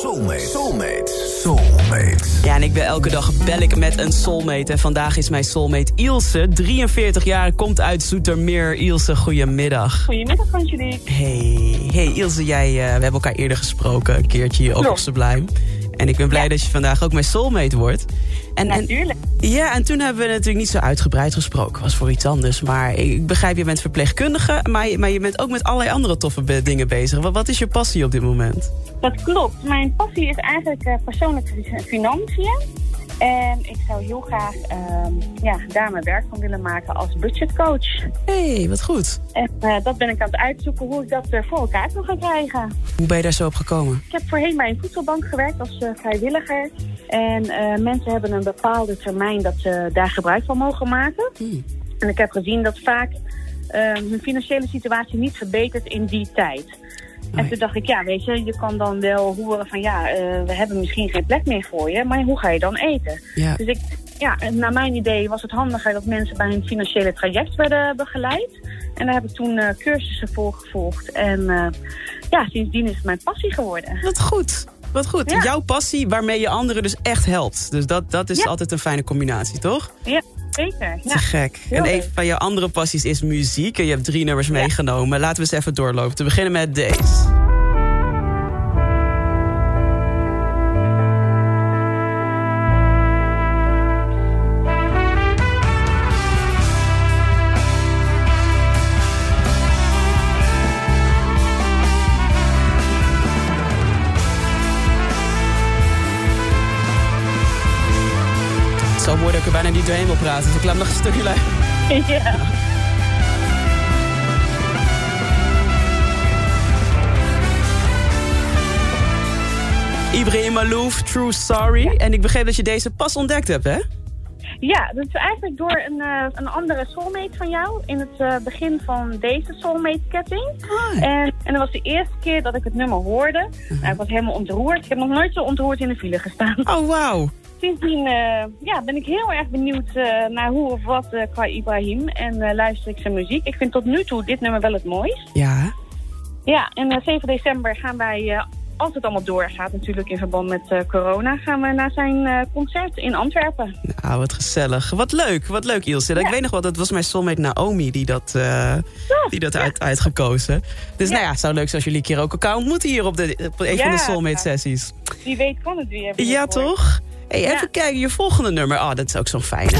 Soulmate. Soulmate. Soulmate. Ja, en ik ben elke dag bel ik met een soulmate. En vandaag is mijn soulmate Ilse, 43 jaar, komt uit Zoetermeer. Ilse, goedemiddag. Goedemiddag, Angelique. Hey, hey Ilse, jij, uh, we hebben elkaar eerder gesproken, een keertje hier ook op Sublime. En ik ben blij dat je vandaag ook mijn soulmate wordt. En, Natuurlijk. En, ja, en toen hebben we natuurlijk niet zo uitgebreid gesproken. Was voor iets anders. Maar ik begrijp, je bent verpleegkundige. Maar je, maar je bent ook met allerlei andere toffe dingen bezig. Wat, wat is je passie op dit moment? Dat klopt. Mijn passie is eigenlijk uh, persoonlijke financiën. En ik zou heel graag uh, ja, daar mijn werk van willen maken als budgetcoach. Hé, hey, wat goed. En uh, dat ben ik aan het uitzoeken hoe ik dat uh, voor elkaar kan gaan krijgen. Hoe ben je daar zo op gekomen? Ik heb voorheen bij een voedselbank gewerkt als vrijwilliger. En mensen hebben een bepaalde termijn dat ze daar gebruik van mogen maken. Hmm. En ik heb gezien dat vaak hun financiële situatie niet verbetert in die tijd. En toen dacht ik, ja, weet je, je kan dan wel horen van ja, uh, we hebben misschien geen plek meer voor je, maar hoe ga je dan eten? Ja. Dus ik, ja, naar mijn idee was het handiger dat mensen bij hun financiële traject werden begeleid. En daar heb ik toen uh, cursussen voor gevolgd. En uh, ja, sindsdien is het mijn passie geworden. Wat goed. Wat goed. Ja. Jouw passie waarmee je anderen dus echt helpt. Dus dat, dat is ja. altijd een fijne combinatie, toch? Ja, zeker. Te gek. en een van jouw andere passies is muziek. En je hebt drie nummers meegenomen. Laten we eens even doorlopen. Te beginnen met deze. Ik er bijna niet doorheen wil praten. Dus ik laat nog een stukje luisteren. Ja. Ibrahim Malouf, True Sorry. Ja. En ik begreep dat je deze pas ontdekt hebt, hè? Ja, dat is eigenlijk door een, uh, een andere soulmate van jou. In het uh, begin van deze soulmate-ketting. En, en dat was de eerste keer dat ik het nummer hoorde. Uh -huh. nou, ik was helemaal ontroerd. Ik heb nog nooit zo ontroerd in de file gestaan. Oh, wauw. Sindsdien uh, ja, ben ik heel erg benieuwd uh, naar hoe of wat uh, qua Ibrahim. En luister ik zijn muziek. Ik vind tot nu toe dit nummer wel het mooist. Ja. Ja, en 7 december gaan wij, als het allemaal doorgaat natuurlijk in verband met corona... gaan we naar zijn concert in Antwerpen. Nou, wat gezellig. Wat leuk, wat leuk Ilse. Ja. Ik weet nog wel, dat was mijn soulmate Naomi die dat, ja, die dat ja. uit, uitgekozen. Dus nou ja, zou leuk zijn als jullie een keer ook elkaar ontmoeten hier op, de, op een van de soulmate sessies. Wie weet kan het weer. Ja, toch? Hey, even ja. kijken, je volgende nummer. Oh, dat is ook zo'n fijne.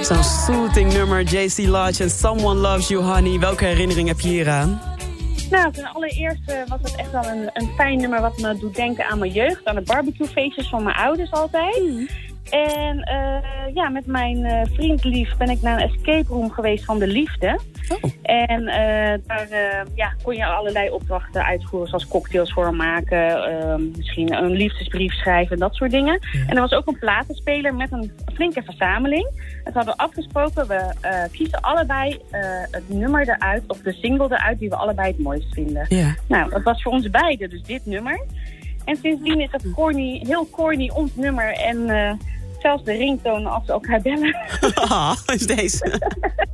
Zo'n soothing nummer, JC Lodge en Someone Loves You Honey. Welke herinnering heb je hieraan? Nou, ten allereerste was het echt wel een, een fijn nummer wat me doet denken aan mijn jeugd. Aan de barbecuefeestjes van mijn ouders altijd. Mm. En uh, ja, met mijn uh, vriend Lief ben ik naar een escape room geweest van de liefde. Oh. En uh, daar ja, kon je allerlei opdrachten uitvoeren, zoals cocktails voor maken, misschien een liefdesbrief schrijven en dat soort dingen. Ja. En er was ook een platenspeler met een flinke verzameling. En toen hadden we afgesproken, we kiezen allebei het nummer eruit, of de single eruit, die we allebei het mooist vinden. Ja. Nou, dat was voor ons beiden dus dit nummer. En sindsdien is het corny, heel corny ons nummer en zelfs de ringtoon als we elkaar bellen. Ah, is deze.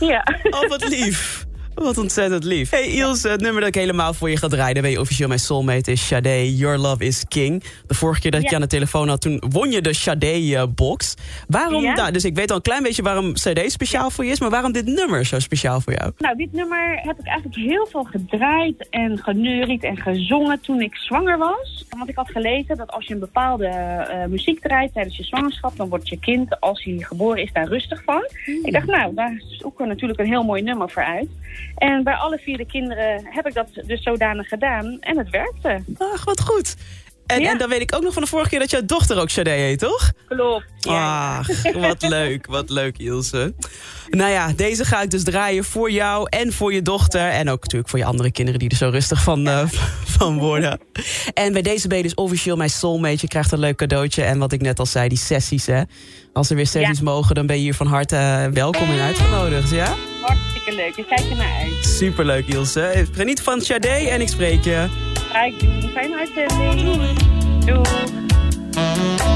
ja. Oh, wat lief. Wat ontzettend lief. Hey Ilse, het nummer dat ik helemaal voor je ga draaien... weet je officieel mijn soulmate is Sade. Your Love is King. De vorige keer dat ik je aan de telefoon had... toen won je de Sade-box. Waarom, ja. nou, dus ik weet al een klein beetje waarom Sade speciaal voor je is... maar waarom dit nummer zo speciaal voor jou? Nou, dit nummer heb ik eigenlijk heel veel gedraaid... en geneuried en gezongen toen ik zwanger was. Want ik had gelezen dat als je een bepaalde uh, muziek draait... tijdens je zwangerschap... dan wordt je kind, als hij geboren is, daar rustig van. Mm. Ik dacht, nou, daar zoeken we natuurlijk een heel mooi nummer voor uit... En bij alle vier de kinderen heb ik dat dus zodanig gedaan. En het werkte. Ach, wat goed. En, Ja. en dan weet ik ook nog van de vorige keer dat jouw dochter ook Sade heet, toch? Klopt. Ja. Ach, wat leuk, wat leuk Ilse. Nou ja, deze ga ik dus draaien voor jou en voor je dochter. En ook natuurlijk voor je andere kinderen die er zo rustig van, eh, van worden. En bij deze ben je dus officieel mijn soulmate. Je krijgt een leuk cadeautje. En wat ik net al zei, die sessies hè. Als er weer sessies mogen, dan ben je hier van harte eh, welkom en uitgenodigd, ja? Hartstikke leuk. Ik kijk er naar uit. Superleuk Ilse. Geniet van Sade en ik spreek je. Ga ik doen. Fijne uitzending. Doei. Your